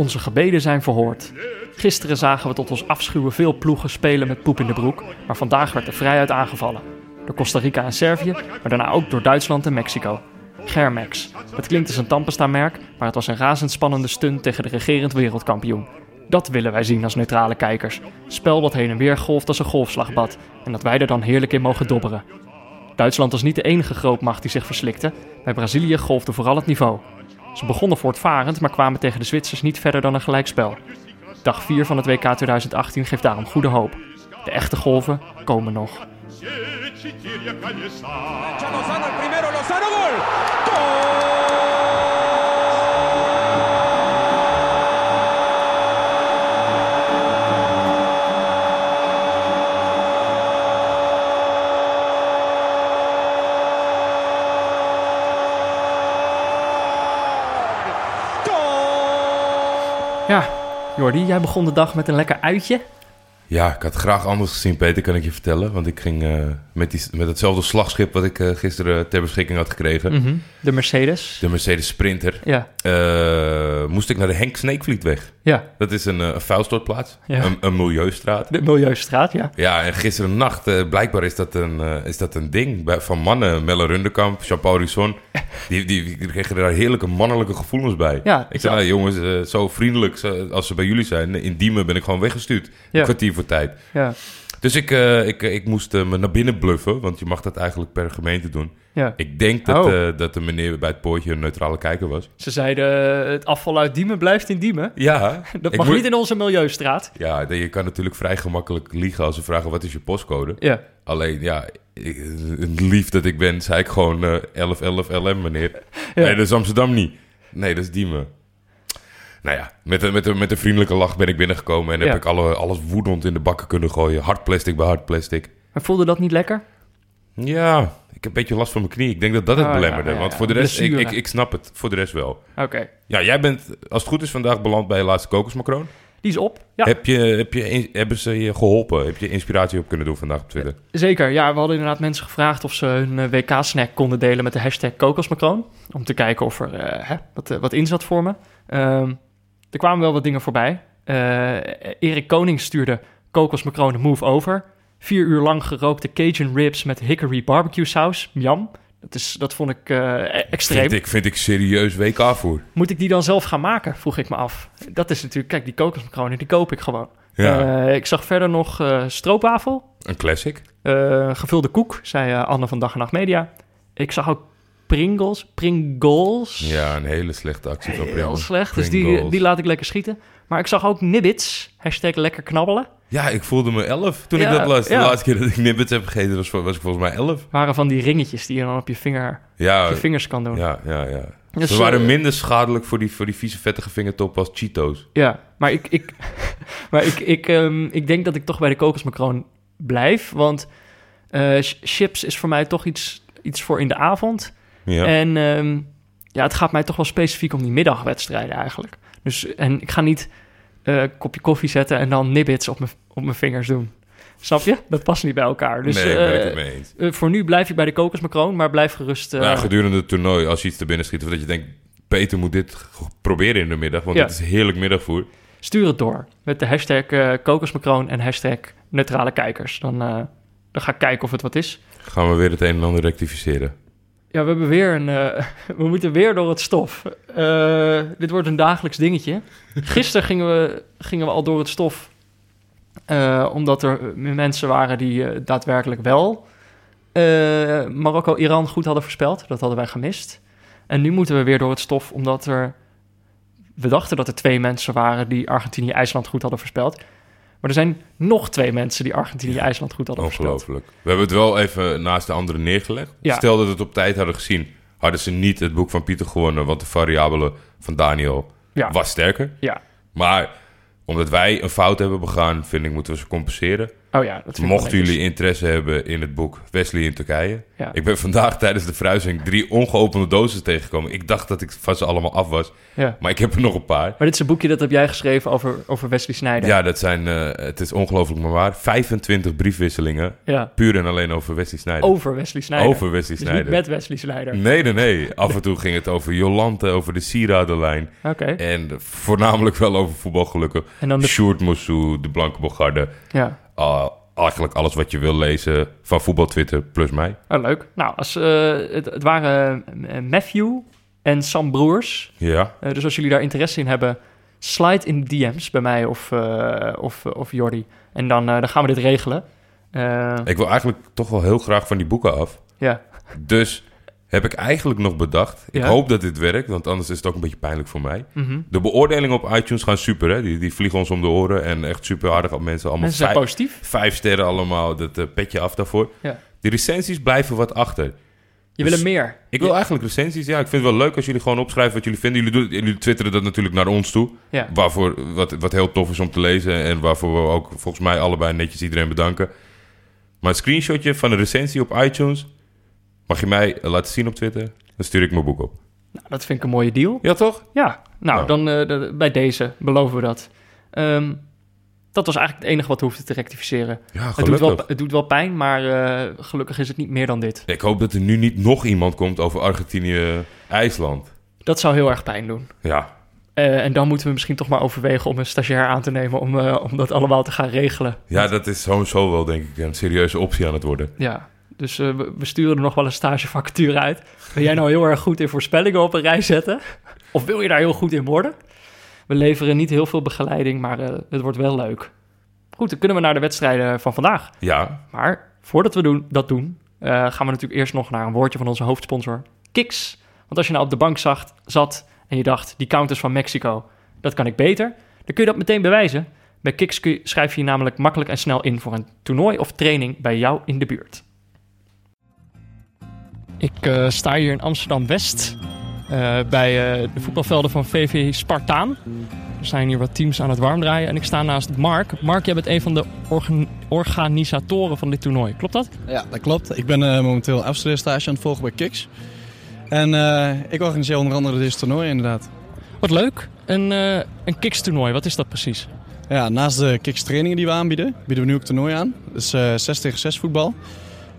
Onze gebeden zijn verhoord. Gisteren zagen we tot ons afschuwen veel ploegen spelen met poep in de broek, maar vandaag werd er vrijuit aangevallen. Door Costa Rica en Servië, maar daarna ook door Duitsland en Mexico. Germex. Het klinkt als een tandpasta-merk, maar het was een razendspannende stunt tegen de regerend wereldkampioen. Dat willen wij zien als neutrale kijkers. Spel wat heen en weer golft als een golfslagbad en dat wij er dan heerlijk in mogen dobberen. Duitsland was niet de enige grootmacht die zich verslikte. Bij Brazilië golfde vooral het niveau. Ze begonnen voortvarend, maar kwamen tegen de Zwitsers niet verder dan een gelijkspel. Dag 4 van het WK 2018 geeft daarom goede hoop. De echte golven komen nog. Lozano el primero, Lozano gol. Ja, Jordi, jij begon de dag met een lekker uitje. Ja, ik had graag anders gezien, Peter, kan ik je vertellen. Want ik ging eh, met, die, met hetzelfde slagschip wat ik eh, gisteren ter beschikking had gekregen. Mhm. De Mercedes. De Mercedes Sprinter. Ja, eh, moest ik naar de Henk Sneekvlietweg. ja. Dat is een, eh, een vuilstortplaats, Ja. een, een milieustraat. De Milieustraat, ja. Ja, en gisteren nacht, eh, blijkbaar is dat een, is dat een ding bij, van mannen. Melle Rundekamp, Jean-Paul Risson. Die, die, die kregen daar heerlijke mannelijke gevoelens bij. Ja, ik zei, nou, jongens, zo vriendelijk als ze bij jullie zijn. In Diemen ben ik gewoon weggestuurd. Ja. Een kwartier voor tijd. Ja, Dus ik, eh, ik, ik moest eh, me naar binnen bluffen, want je mag dat eigenlijk per gemeente doen. ja. Ik denk dat, Oh. eh, dat de meneer bij het poortje een neutrale kijker was. Ze zeiden, eh, het afval uit Diemen blijft in Diemen. Ja, Dat mag moet- niet in onze Milieustraat. Ja, je kan natuurlijk vrij gemakkelijk liegen als ze vragen wat is je postcode. Ja, Alleen, ja, ik- lief dat ik ben, zei ik gewoon eh 1111 LM, meneer. Ja. Nee, dat is Amsterdam niet. Nee, dat is Diemen. Nou ja, met een, met, een, met een vriendelijke lach ben ik binnengekomen en heb Ja. ik alle, alles woedend in de bakken kunnen gooien. Hard plastic bij hard plastic. maar voelde dat niet lekker? Ja, ik heb een beetje last van mijn knie. Ik denk dat dat het ja, belemmerde. ja, want voor de rest, ik, ik, ik snap het. Voor de rest wel. Oké. Ja, jij bent, als het goed is, vandaag beland bij je laatste kokosmacroon. Die is op. Ja, Heb je, heb je, hebben ze je geholpen? Heb je inspiratie op kunnen doen vandaag op Twitter? zeker. Ja, we hadden inderdaad mensen gevraagd of ze hun eh, WK-snack konden delen met de hashtag kokosmacroon. Om te kijken of er eh, hè, wat, eh, wat in zat voor me. Ehm, er kwamen wel wat dingen voorbij. Eh, Erik Koning stuurde kokosmacroon move over. Vier uur lang gerookte Cajun ribs met hickory barbecue saus. Jam. Dat, is, dat vond ik e- extreem. Vind ik, vind ik serieus WK-voer. Moet ik die dan zelf gaan maken? Vroeg ik me af. Dat is natuurlijk, kijk, die kokosmacronen, die koop ik gewoon. Ja, Eh, ik zag verder nog stroopwafel. een classic. Gevulde koek, zei Anne van Dag en Nacht Media. Ik zag ook Pringles. Pringles. Ja, een hele slechte actie van Heel Pringles. slecht, dus die, die laat ik lekker schieten. Maar ik zag ook Nibbits. Hashtag lekker knabbelen. Ja, ik voelde me elf toen Ja, ik dat las. De ja. laatste keer dat ik nibbits heb gegeten was, was ik volgens mij elf. Waren van die ringetjes die je dan op je, vinger, Ja, op je vingers kan doen. Ja, ja, ja. ja. Dus, Ze waren eh, minder schadelijk voor die, voor die vieze vettige vingertop als Cheetos. maar ik, ik, maar ik, ik, ehm, ik denk dat ik toch bij de kokosmacroon blijf. Want eh, ch- chips is voor mij toch iets, iets voor in de avond. Ja. En ehm, ja, het gaat mij toch wel specifiek om die middagwedstrijden eigenlijk. Dus, en ik ga niet een kopje koffie zetten en dan nibbits op mijn op mijn vingers doen. Snap je? Dat past niet bij elkaar. Dus nee, ben ik eh, het mee eens. eh, voor nu blijf ik bij de kokosmacroon, maar blijf gerust... ja, gedurende het toernooi, als je iets te binnen schiet... of dat je denkt, Peter moet dit proberen in de middag... want Ja. het is heerlijk middagvoer. stuur het door met de hashtag eh, kokosmacroon en hashtag neutrale kijkers. Dan, dan ga ik kijken of het wat is. Gaan we weer het een en ander rectificeren. Ja, we hebben weer een. eh, we moeten weer door het stof. Eh, dit wordt een dagelijks dingetje. Gisteren gingen we, gingen we al door het stof. eh, omdat er mensen waren die daadwerkelijk wel Marokko-Iran goed hadden voorspeld. Dat hadden wij gemist. En nu moeten we weer door het stof, omdat er. We dachten dat er twee mensen waren die Argentinië-IJsland goed hadden voorspeld. Maar er zijn nog twee mensen die Argentinië-IJsland goed hadden. Ongelooflijk. We hebben het wel even naast de anderen neergelegd. Ja. Stel dat we het op tijd hadden gezien... hadden ze niet het boek van Pieter gewonnen... want de variabele van Daniel Ja. was sterker. Ja, Maar omdat wij een fout hebben begaan... vind ik moeten we ze compenseren. Oh ja, dat Mochten jullie interesse hebben in het boek Wesley in Turkije. Ja. Ik ben vandaag tijdens de verhuizing drie ongeopende dozen tegengekomen. Ik dacht dat ik van ze allemaal af was. Ja. Maar ik heb er nog een paar. Maar dit is een boekje dat heb jij geschreven over, over Wesley Sneijder. Ja, dat zijn, eh, het is ongelooflijk maar waar. 25 briefwisselingen. Ja. Puur en alleen over Wesley Sneijder. Over Wesley Sneijder. Over Wesley Dus niet met Wesley Sneijder. Nee, nee, nee. Af en toe ging het over Jolante, over de sieradenlijn. Oké. En voornamelijk wel over voetbalgelukken. En dan de... Sjoerd Moussou, de Blanke Bogarde. Ja. Uh, eigenlijk alles wat je wil lezen van voetbal Twitter plus mij. Oh, leuk. Nou, als, eh, het, het waren eh, Matthew en Sam Broers. Ja. Eh, dus als jullie daar interesse in hebben, slide in de DM's bij mij of, eh, of, of Jordi. En dan, eh, dan gaan we dit regelen. Eh, Ik wil eigenlijk toch wel heel graag van die boeken af. ja. Dus heb ik eigenlijk nog bedacht. Ik Ja. hoop dat dit werkt, want anders is het ook een beetje pijnlijk voor mij. Mhm. De beoordelingen op iTunes gaan super, hè? Die, die vliegen ons om de oren en echt super aardig op mensen. Allemaal Mensen zijn vijf, positief. vijf sterren allemaal, dat eh, petje af daarvoor. Ja. Die recensies blijven wat achter. Je Dus wil er meer. Ik wil eigenlijk recensies. Ja, ik vind het wel leuk als jullie gewoon opschrijven wat jullie vinden. Jullie, doen, jullie twitteren dat natuurlijk naar ons toe. Ja. Waarvoor, wat, wat heel tof is om te lezen. En waarvoor we ook volgens mij allebei netjes iedereen bedanken. Maar een screenshotje van een recensie op iTunes. Mag je mij eh, laten zien op Twitter? Dan stuur ik mijn boek op. Nou, dat vind ik een mooie deal. Ja, toch? Ja, nou, Nou. dan eh, bij deze beloven we dat. Ehm, dat was eigenlijk het enige wat we hoefden te rectificeren. Ja, Het doet, wel, het doet wel pijn, maar eh, gelukkig is het niet meer dan dit. Ik hoop dat er nu niet nog iemand komt over Argentinië-IJsland. Dat zou heel erg pijn doen. Ja, en dan moeten we misschien toch maar overwegen om een stagiair aan te nemen om, om dat allemaal te gaan regelen. ja dat is sowieso wel denk ik een serieuze optie aan het worden. Ja, dus eh, we, sturen er nog wel een stagevacature uit. Ben jij nou heel erg goed in voorspellingen op een rij zetten? Of wil je daar heel goed in worden? We leveren niet heel veel begeleiding, maar eh, het wordt wel leuk. Goed, dan kunnen we naar de wedstrijden van vandaag. Ja, Maar voordat we doen, dat doen, eh, gaan we natuurlijk eerst nog naar een woordje van onze hoofdsponsor, Kiks. Want als je nou op de bank zag, zat en je dacht, die counters van Mexico, dat kan ik beter, dan kun je dat meteen bewijzen. Bij Kiks schrijf je je namelijk makkelijk en snel in voor een toernooi of training bij jou in de buurt. Ik eh, sta hier in Amsterdam-West bij eh, de voetbalvelden van VV Spartaan. Er zijn hier wat teams aan het warm draaien en ik sta naast Mark. Mark, jij bent een van de organ- organisatoren van dit toernooi. Klopt dat? Ja, dat klopt. Ik ben eh, momenteel afstudeerstage aan het volgen bij Kiks. En eh, ik organiseer onder andere dit toernooi inderdaad. Wat leuk. Een, eh een Kiks-toernooi, wat is dat precies? Ja, naast de Kiks trainingen die we aanbieden, bieden we nu ook toernooi aan. Dus eh 6 tegen 6 voetbal.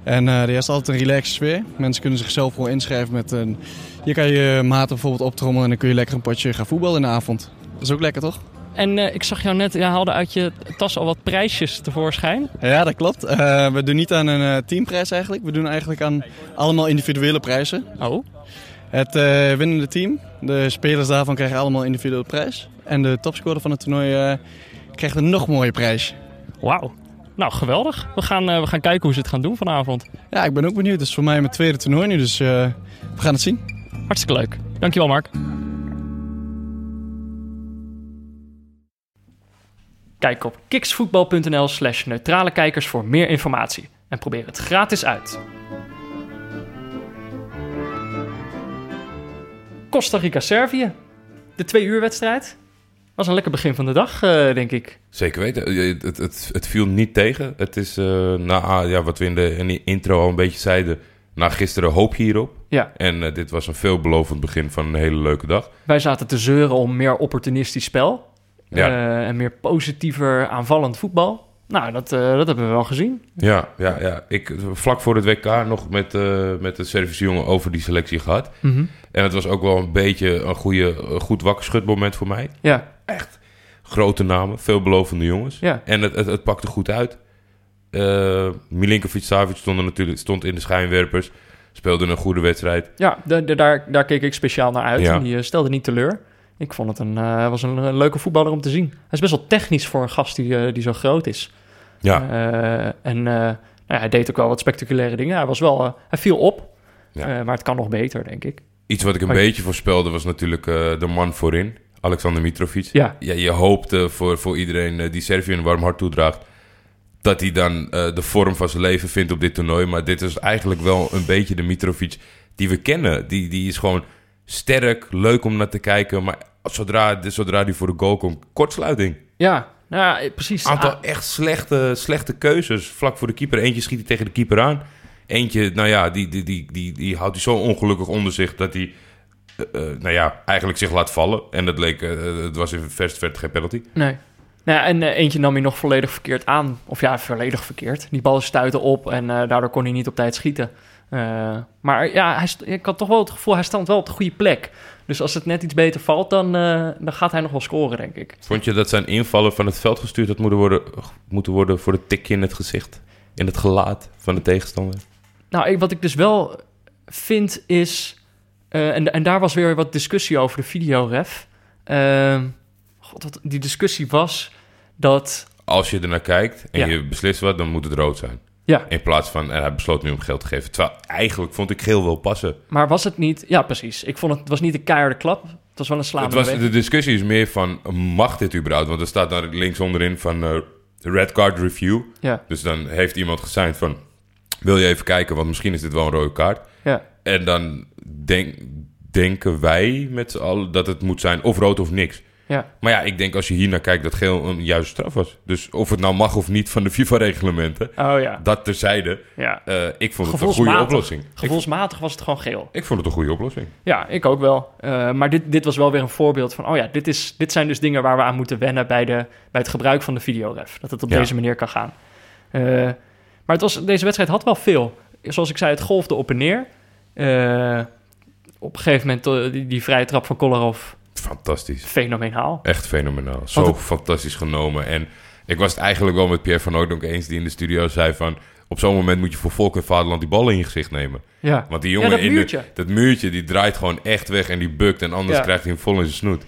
En eh er is altijd een relaxe sfeer. Mensen kunnen zichzelf gewoon inschrijven met een... Hier kan je je maten bijvoorbeeld optrommelen en dan kun je lekker een potje gaan voetballen in de avond. Dat is ook lekker, toch? En eh, ik zag jou net, jij haalde uit je tas al wat prijsjes tevoorschijn. Ja, dat klopt. Eh, we doen niet aan een eh, teamprijs eigenlijk. We doen eigenlijk aan allemaal individuele prijzen. Oh, Het eh, winnende team, de spelers daarvan krijgen allemaal individuele prijs. En de topscorer van het toernooi eh, krijgt een nog mooie prijs. wauw. Nou, geweldig. We gaan, eh, we gaan kijken hoe ze het gaan doen vanavond. Ja, ik ben ook benieuwd. Het is voor mij mijn tweede toernooi nu, dus eh, we gaan het zien. Hartstikke leuk. Dankjewel, Mark. Kijk op kiksvoetbal.nl slash neutrale kijkers voor meer informatie. En probeer het gratis uit. Costa Rica-Servië. De twee uur wedstrijd. Was een lekker begin van de dag, eh, denk ik. Zeker weten. Het, het, het viel niet tegen. Het is, eh, na ah, ja, wat we in de, in de intro al een beetje zeiden, na gisteren hoop je hierop. Ja, En eh, dit was een veelbelovend begin van een hele leuke dag. wij zaten te zeuren om meer opportunistisch spel. Ja. En meer positiever aanvallend voetbal. Nou, dat, dat hebben we wel gezien. Ja, ja, ja. Ik vlak voor het WK nog met, met de Servische jongen over die selectie gehad. En het was ook wel een beetje een, goede, een goed wakkerschutmoment voor mij. Ja, Grote namen, veelbelovende jongens. ja. En het, het, het pakte goed uit. Eh Milinkovic Savic stond, natuurlijk, stond in de schijnwerpers. Speelde een goede wedstrijd. Ja, de, de- daar, daar keek ik speciaal naar uit. Ja. Die eh, stelde niet teleur. Ik vond het een, eh, was een, een leuke voetballer om te zien. Hij is best wel technisch voor een gast die, die zo groot is. Ja, en nou ja, hij deed ook wel wat spectaculaire dingen. Hij, was wel, hij viel op, Ja. Maar het kan nog beter, denk ik. iets wat ik een Maar- beetje voorspelde was natuurlijk de man voorin. Alexander Mitrovic. Ja, Ja, je hoopte voor, voor iedereen eh, die Servië een warm hart toedraagt... dat hij dan eh, de vorm van zijn leven vindt op dit toernooi. Maar dit is eigenlijk wel een beetje de Mitrovic die we kennen. Die, die is gewoon sterk, leuk om naar te kijken. Maar zodra, zodra hij voor de goal komt, kortsluiting. ja, Nou, ja, precies. Een aantal Ah, echt slechte, slechte keuzes. Vlak voor de keeper. Eentje schiet hij tegen de keeper aan. Eentje, nou ja, die, die, die, die, die houdt hij zo ongelukkig onder zich dat hij, nou ja, eigenlijk zich laat vallen. En dat leek, eh, het was in verste verte geen penalty. Nee. Nou ja, en eh, eentje nam hij nog volledig verkeerd aan. Of ja, volledig verkeerd. Die bal stuitte op en eh, daardoor kon hij niet op tijd schieten. Eh, maar ja, hij ik had toch wel het gevoel, hij stond wel op de goede plek. Dus als het net iets beter valt, dan, eh, dan gaat hij nog wel scoren, denk ik. Vond je dat zijn invallen van het veld gestuurd had moeten worden, moeten worden voor het tikje in het gezicht? In het gelaat van de tegenstander? Nou, ik- wat ik dus wel vind is... eh, en, en daar was weer wat discussie over de videoref. Ehm God, wat, die discussie was dat... Als je ernaar kijkt en Ja. je beslist wat, dan moet het rood zijn. Ja, In plaats van, en hij besloot nu om geld te geven. Terwijl eigenlijk vond ik geel wel passen. maar was het niet... Ja, precies. Ik vond het, het was niet een keiharde klap. Het was wel een Het slaande was, beweging. de discussie is meer van, mag dit überhaupt? Want er staat daar links onderin van eh, red card review. Ja, Dus dan heeft iemand gesigned van, wil je even kijken, want misschien is dit wel een rode kaart. ja. En dan denk, denken wij met z'n allen dat het moet zijn of rood of niks. Ja, Maar ja, ik denk als je hier naar kijkt dat geel een juiste straf was. Dus of het nou mag of niet van de FIFA-reglementen, oh ja. dat terzijde. ja. eh ik vond het een goede oplossing. Gevoelsmatig was het gewoon geel. ik vond het een goede oplossing. Ja, ik ook wel. Eh, maar dit, dit was wel weer een voorbeeld van... oh ja, dit, is, dit zijn dus dingen waar we aan moeten wennen... bij, de, bij het gebruik van de videoref. Dat het op Ja. deze manier kan gaan. Eh, maar het was, deze wedstrijd had wel veel. Zoals ik zei, het golfde op en neer. Eh, op een gegeven moment eh, die, die vrije trap van Kolarov... Fantastisch. fenomenaal. Echt fenomenaal. Zo fantastisch genomen. En ik was het eigenlijk wel met Pierre van Hooydonk eens... die in de studio zei van... op zo'n moment moet je voor volk en vaderland die ballen in je gezicht nemen. Ja, Want die ja jongen dat in de- muurtje. dat muurtje, die draait gewoon echt weg en die bukt... en anders Ja. krijgt hij hem vol in zijn snoet.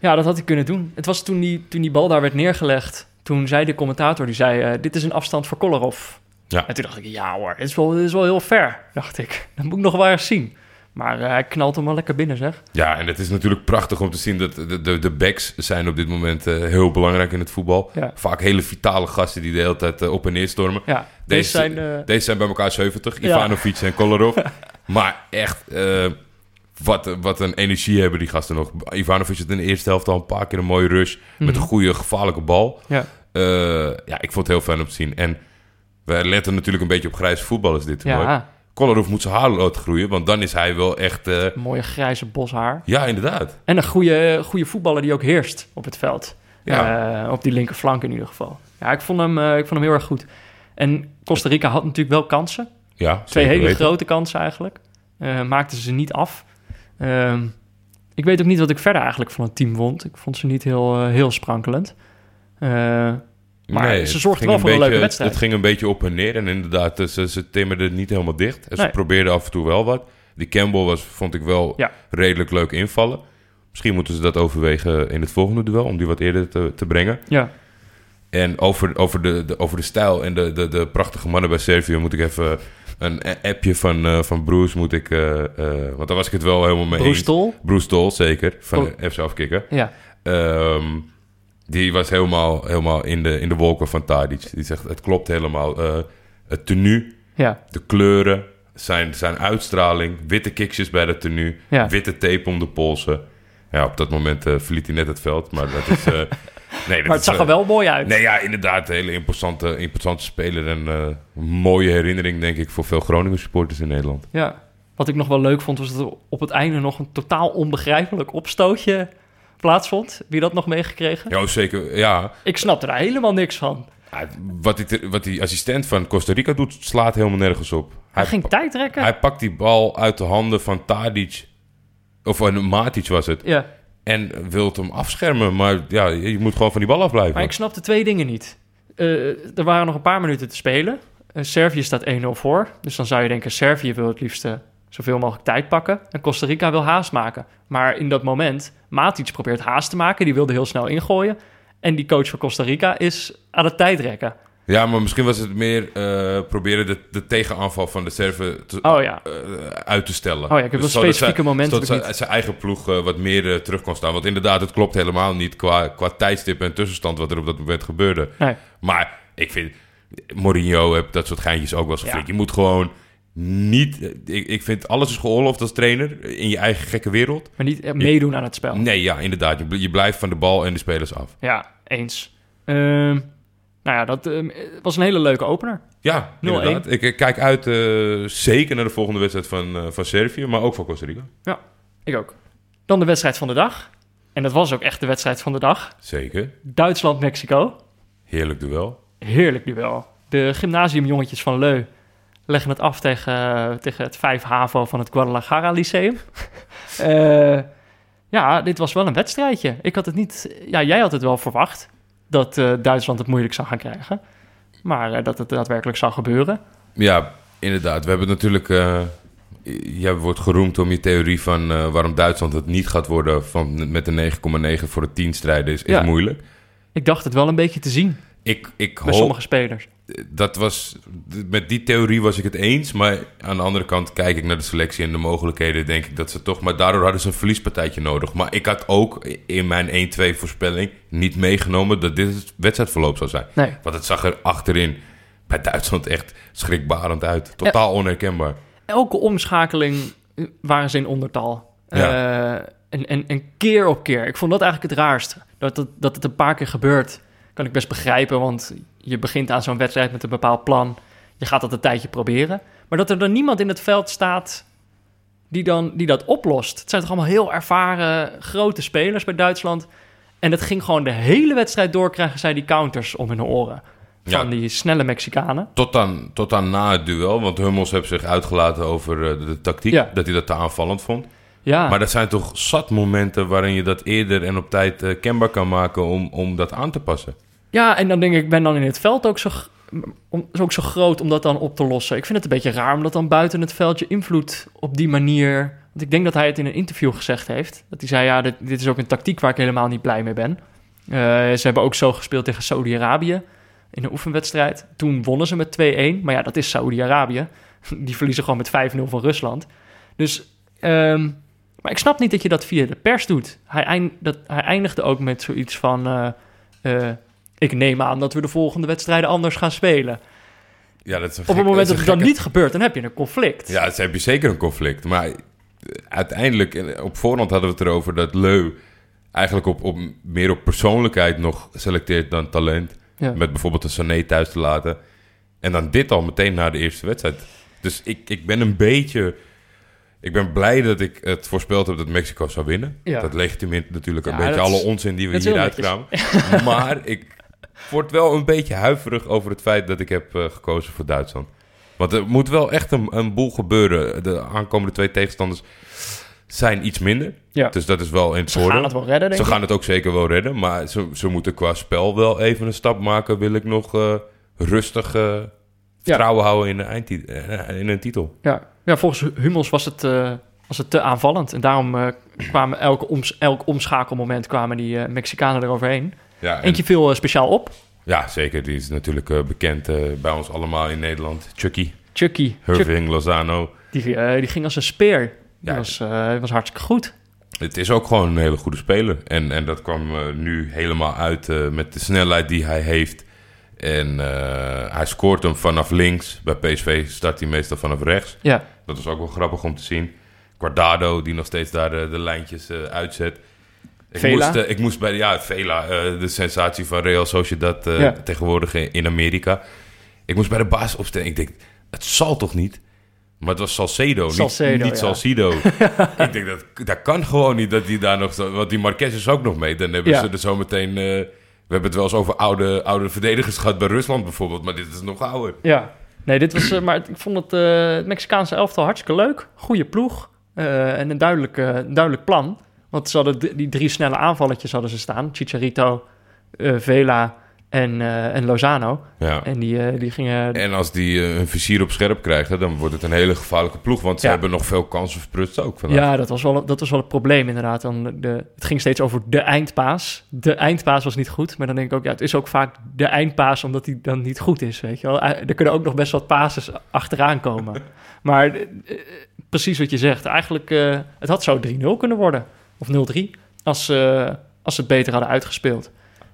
Ja, dat had hij kunnen doen. Het was toen die, toen die bal daar werd neergelegd... toen zei de commentator, die zei... eh, dit is een afstand voor Kolarov. Ja. En toen dacht ik, ja hoor, dit is wel, dit is wel heel ver, dacht ik. Dat moet ik nog wel eens zien. Maar eh, hij knalt hem wel lekker binnen, zeg. Ja, en het is natuurlijk prachtig om te zien dat de, de, de backs zijn op dit moment eh, heel belangrijk in het voetbal. Ja. Vaak hele vitale gasten die de hele tijd eh, op en neer stormen. Ja, deze Deze, zijn... deze zijn bij elkaar 70, Ja. Ivanovic en Kolarov. maar echt, wat, wat een energie hebben die gasten nog. Ivanovic had in de eerste helft al een paar keer een mooie rush met een goede gevaarlijke bal. ja. Ja, ik vond het heel fijn om te zien. En we letten natuurlijk een beetje op grijze voetballers dit toernooi. ja, Kolarov moet zijn haar laten groeien, want dan is hij wel echt... eh, mooie grijze boshaar. ja, inderdaad. En een goede, goede voetballer die ook heerst op het veld. Ja. Eh, op die linkerflank in ieder geval. Ja, ik vond, hem, eh, ik vond hem heel erg goed. En Costa Rica had natuurlijk wel kansen. Ja, Twee hele weten. grote kansen eigenlijk. Eh maakten ze niet af. Ehm, ik weet ook niet wat ik verder eigenlijk van het team vond. Ik vond ze niet heel, eh, heel sprankelend. Maar Nee, ze zorgden wel voor een beetje- leuke wedstrijd. Het ging een beetje op en neer. En inderdaad, eh, ze, ze timmerden het niet helemaal dicht. En ze probeerden af en toe wel wat. Die Campbell was, vond ik wel Ja. redelijk leuk invallen. Misschien moeten ze dat overwegen in het volgende duel... om die wat eerder te, te brengen. Ja, En over, over, de, de, over de stijl en de, de, de prachtige mannen bij Servië... moet ik even een appje van, eh, van Bruce... Moet ik, eh, want daar was ik het wel helemaal mee Bruce eens. Tol. Bruce Tol, zeker. Van Oh. FC Afkikker. Ja, Ehm, die was helemaal, helemaal in, de, in de wolken van Tadic. Die zegt, het klopt helemaal. Eh, het tenue, ja, de kleuren, zijn, zijn uitstraling, witte kiksjes bij de tenue, Ja. witte tape om de polsen. Ja, op dat moment eh, verliet hij net het veld, maar dat is... eh, nee, dat maar het is, zag er wel mooi uit. Nee, ja, inderdaad. Een hele imposante, imposante speler en een mooie herinnering, denk ik, voor veel Groningen supporters in Nederland. Ja. Wat ik nog wel leuk vond, was dat er op het einde nog een totaal onbegrijpelijk opstootje plaatsvond. Wie dat nog meegekregen? Ja, zeker. Ja, Ik snapte daar helemaal niks van. Ja, wat, die, wat die assistent van Costa Rica doet, slaat helemaal nergens op. Hij ging tijd rekken. Hij pakt die bal uit de handen van Tadic. Of van Matic was het. Ja, En wilt hem afschermen. Maar ja, je moet gewoon van die bal afblijven. maar ik snapte twee dingen niet. Eh, er waren nog een paar minuten te spelen. Eh, Servië staat 1-0 voor. Dus dan zou je denken, Servië wil het liefst eh, zoveel mogelijk tijd pakken. En Costa Rica wil haast maken. Maar in dat moment, Matic probeert haast te maken. Die wilde heel snel ingooien. En die coach van Costa Rica is aan het tijdrekken. Ja, maar misschien was het meer eh, proberen de, de tegenaanval van de Serven te, Oh ja. eh, uit te stellen. Oh ja, ik heb wel zodat specifieke momenten ik zijn, eigen ploeg eh, wat meer terug kon staan. Want inderdaad, het klopt helemaal niet qua, qua tijdstip en tussenstand wat er op dat moment gebeurde. Nee. Maar ik vind, Mourinho heeft dat soort geintjes ook wel zo Ja. Je moet gewoon niet, ik, ik vind alles is geoorloofd als trainer in je eigen gekke wereld. Maar niet eh, meedoen aan het spel. Nee, ja, inderdaad. Je, je blijft van de bal en de spelers af. Ja, eens. Ehm, nou ja, dat ehm, was een hele leuke opener. Ja, 0-1. inderdaad. Ik, ik kijk uit eh, zeker naar de volgende wedstrijd van, eh, van Servië, maar ook van Costa Rica. Ik ook. Dan de wedstrijd van de dag. En dat was ook echt de wedstrijd van de dag. Zeker. Duitsland-Mexico. Heerlijk duel. Heerlijk duel. De gymnasiumjongetjes van Leu leggen het af tegen, tegen het 5 HAVO van het Guadalajara Lyceum. Eh, ja, dit was wel een wedstrijdje. Ik had het niet... Ja, jij had het wel verwacht dat eh, Duitsland het moeilijk zou gaan krijgen. Maar eh, dat het daadwerkelijk zou gebeuren. Ja, inderdaad. We hebben natuurlijk... eh jij wordt geroemd om je theorie van eh, waarom Duitsland het niet gaat worden van, met de 9,9 voor de 10 strijden is, is Ja. moeilijk. Ik dacht het wel een beetje te zien Ik, ik bij hoop, sommige spelers. Dat was, met die theorie was ik het eens. Maar aan de andere kant kijk ik naar de selectie en de mogelijkheden. Denk ik dat ze toch. Maar daardoor hadden ze een verliespartijtje nodig. Maar ik had ook in mijn 1-2 voorspelling niet meegenomen dat dit het wedstrijdverloop zou zijn. Nee. Want het zag er achterin bij Duitsland echt schrikbarend uit. Totaal onherkenbaar. elke omschakeling eh, waren ze in ondertal. Ja. Eh, en, en, en keer op keer. Ik vond dat eigenlijk het raarste. Dat het, dat het een paar keer gebeurt, kan ik best begrijpen. Want je begint aan zo'n wedstrijd met een bepaald plan. Je gaat dat een tijdje proberen. Maar dat er dan niemand in het veld staat die, dan, die dat oplost. Het zijn toch allemaal heel ervaren grote spelers bij Duitsland. En het ging gewoon de hele wedstrijd door, krijgen zij die counters om hun oren. Van Ja. die snelle Mexicanen. Tot aan, tot aan na het duel. Want Hummels heeft zich uitgelaten over eh, de, de tactiek. Ja. Dat hij dat te aanvallend vond. Ja, Maar dat zijn toch zat momenten waarin je dat eerder en op tijd eh, kenbaar kan maken om, om dat aan te passen. Ja, en dan denk ik, ik ben dan in het veld ook zo, g- om, is ook zo groot om dat dan op te lossen. Ik vind het een beetje raar om dat dan buiten het veld je invloed op die manier... Want ik denk dat hij het in een interview gezegd heeft. Dat hij zei, ja, dit, dit is ook een tactiek waar ik helemaal niet blij mee ben. Eh, ze hebben ook zo gespeeld tegen Saudi-Arabië in een oefenwedstrijd. Toen wonnen ze met 2-1. Maar ja, dat is Saudi-Arabië. Die verliezen gewoon met 5-0 van Rusland. Dus, ehm, maar ik snap niet dat je dat via de pers doet. Hij, eind, dat, hij eindigde ook met zoiets van... eh, eh, ik neem aan dat we de volgende wedstrijden anders gaan spelen. Ja, dat is een Op het moment dat dat het dan niet gebeurt, dan heb je een conflict. Ja, dan heb je zeker een conflict. Maar eh, uiteindelijk, op voorhand hadden we het erover dat Leu eigenlijk op, op, meer op persoonlijkheid nog selecteert dan talent. Ja. Met bijvoorbeeld een Sané thuis te laten. En dan dit al meteen na de eerste wedstrijd. Dus ik, ik ben een beetje... Ik ben blij dat ik het voorspeld heb dat Mexico zou winnen. Ja. Dat legitimeert natuurlijk een Ja, beetje is- alle onzin die we hier uitkramen. maar ik word wel een beetje huiverig over het feit dat ik heb eh, gekozen voor Duitsland. Want er moet wel echt een, een boel gebeuren. De aankomende twee tegenstanders zijn iets minder. Ja. Dus dat is wel het Ze voordeel. gaan het wel redden, Ze ik. gaan het ook zeker wel redden. Maar ze, ze moeten qua spel wel even een stap maken. Wil ik nog eh, rustig vertrouwen houden in, de eh, in een titel. Ja. Ja, volgens Hummels was het, eh, was het te aanvallend. En daarom eh, kwamen elke oms, elk omschakelmoment kwamen die eh, Mexicanen eroverheen. Ja, en- Eentje viel speciaal op. ja, zeker. Die is natuurlijk bekend bij ons allemaal in Nederland. Chucky, Chucky. Chuck, Irving, Lozano. die, die ging als een speer. Die Ja. was, was hartstikke goed. Het is ook gewoon een hele goede speler. En, en dat kwam nu helemaal uit met de snelheid die hij heeft. En hij scoort hem vanaf links. Bij PSV start hij meestal vanaf rechts. Ja, Dat is ook wel grappig om te zien. Guardado, die nog steeds daar de, de lijntjes eh, uitzet. Ik Vela. moest, eh, ik moest bij ja, Vela, eh, de sensatie van Real Sociedad eh, Ja. tegenwoordig in, Amerika. Ik moest bij de baas opstellen. Ik denk, het zal toch niet? Maar het was Salcedo, Salcedo, niet, niet ja. Salcido. ik denk, dat, dat kan gewoon niet dat die daar nog... Want die Marquez is ook nog mee. Dan hebben Ja. ze er zo meteen... eh, we hebben het wel eens over oude, oude verdedigers gehad bij Rusland bijvoorbeeld. Maar dit is nog ouder. ja. Nee, dit was... eh, maar ik vond het, eh, het Mexicaanse elftal hartstikke leuk. Goede ploeg. eh, en een duidelijk, duidelijk plan. Want ze hadden die drie snelle aanvalletjes hadden ze staan. Chicharito, Vela en, eh, en Lozano. Ja. En die, eh, die gingen... En als die eh, hun vizier op scherp krijgen, dan wordt het een hele gevaarlijke ploeg. Want ze Ja. hebben nog veel kansen verprutst ook vandaag. Ja, dat was, wel, dat was wel het probleem inderdaad. Dan de, het ging steeds over de eindpaas. De eindpaas was niet goed. Maar dan denk ik ook, ja, het is ook vaak de eindpaas omdat die dan niet goed is, weet je wel. Er kunnen ook nog best wat pases achteraan komen. maar precies wat je zegt. Eigenlijk, het had zo 3-0 kunnen worden. Of 0-3. Als, als ze het beter hadden uitgespeeld.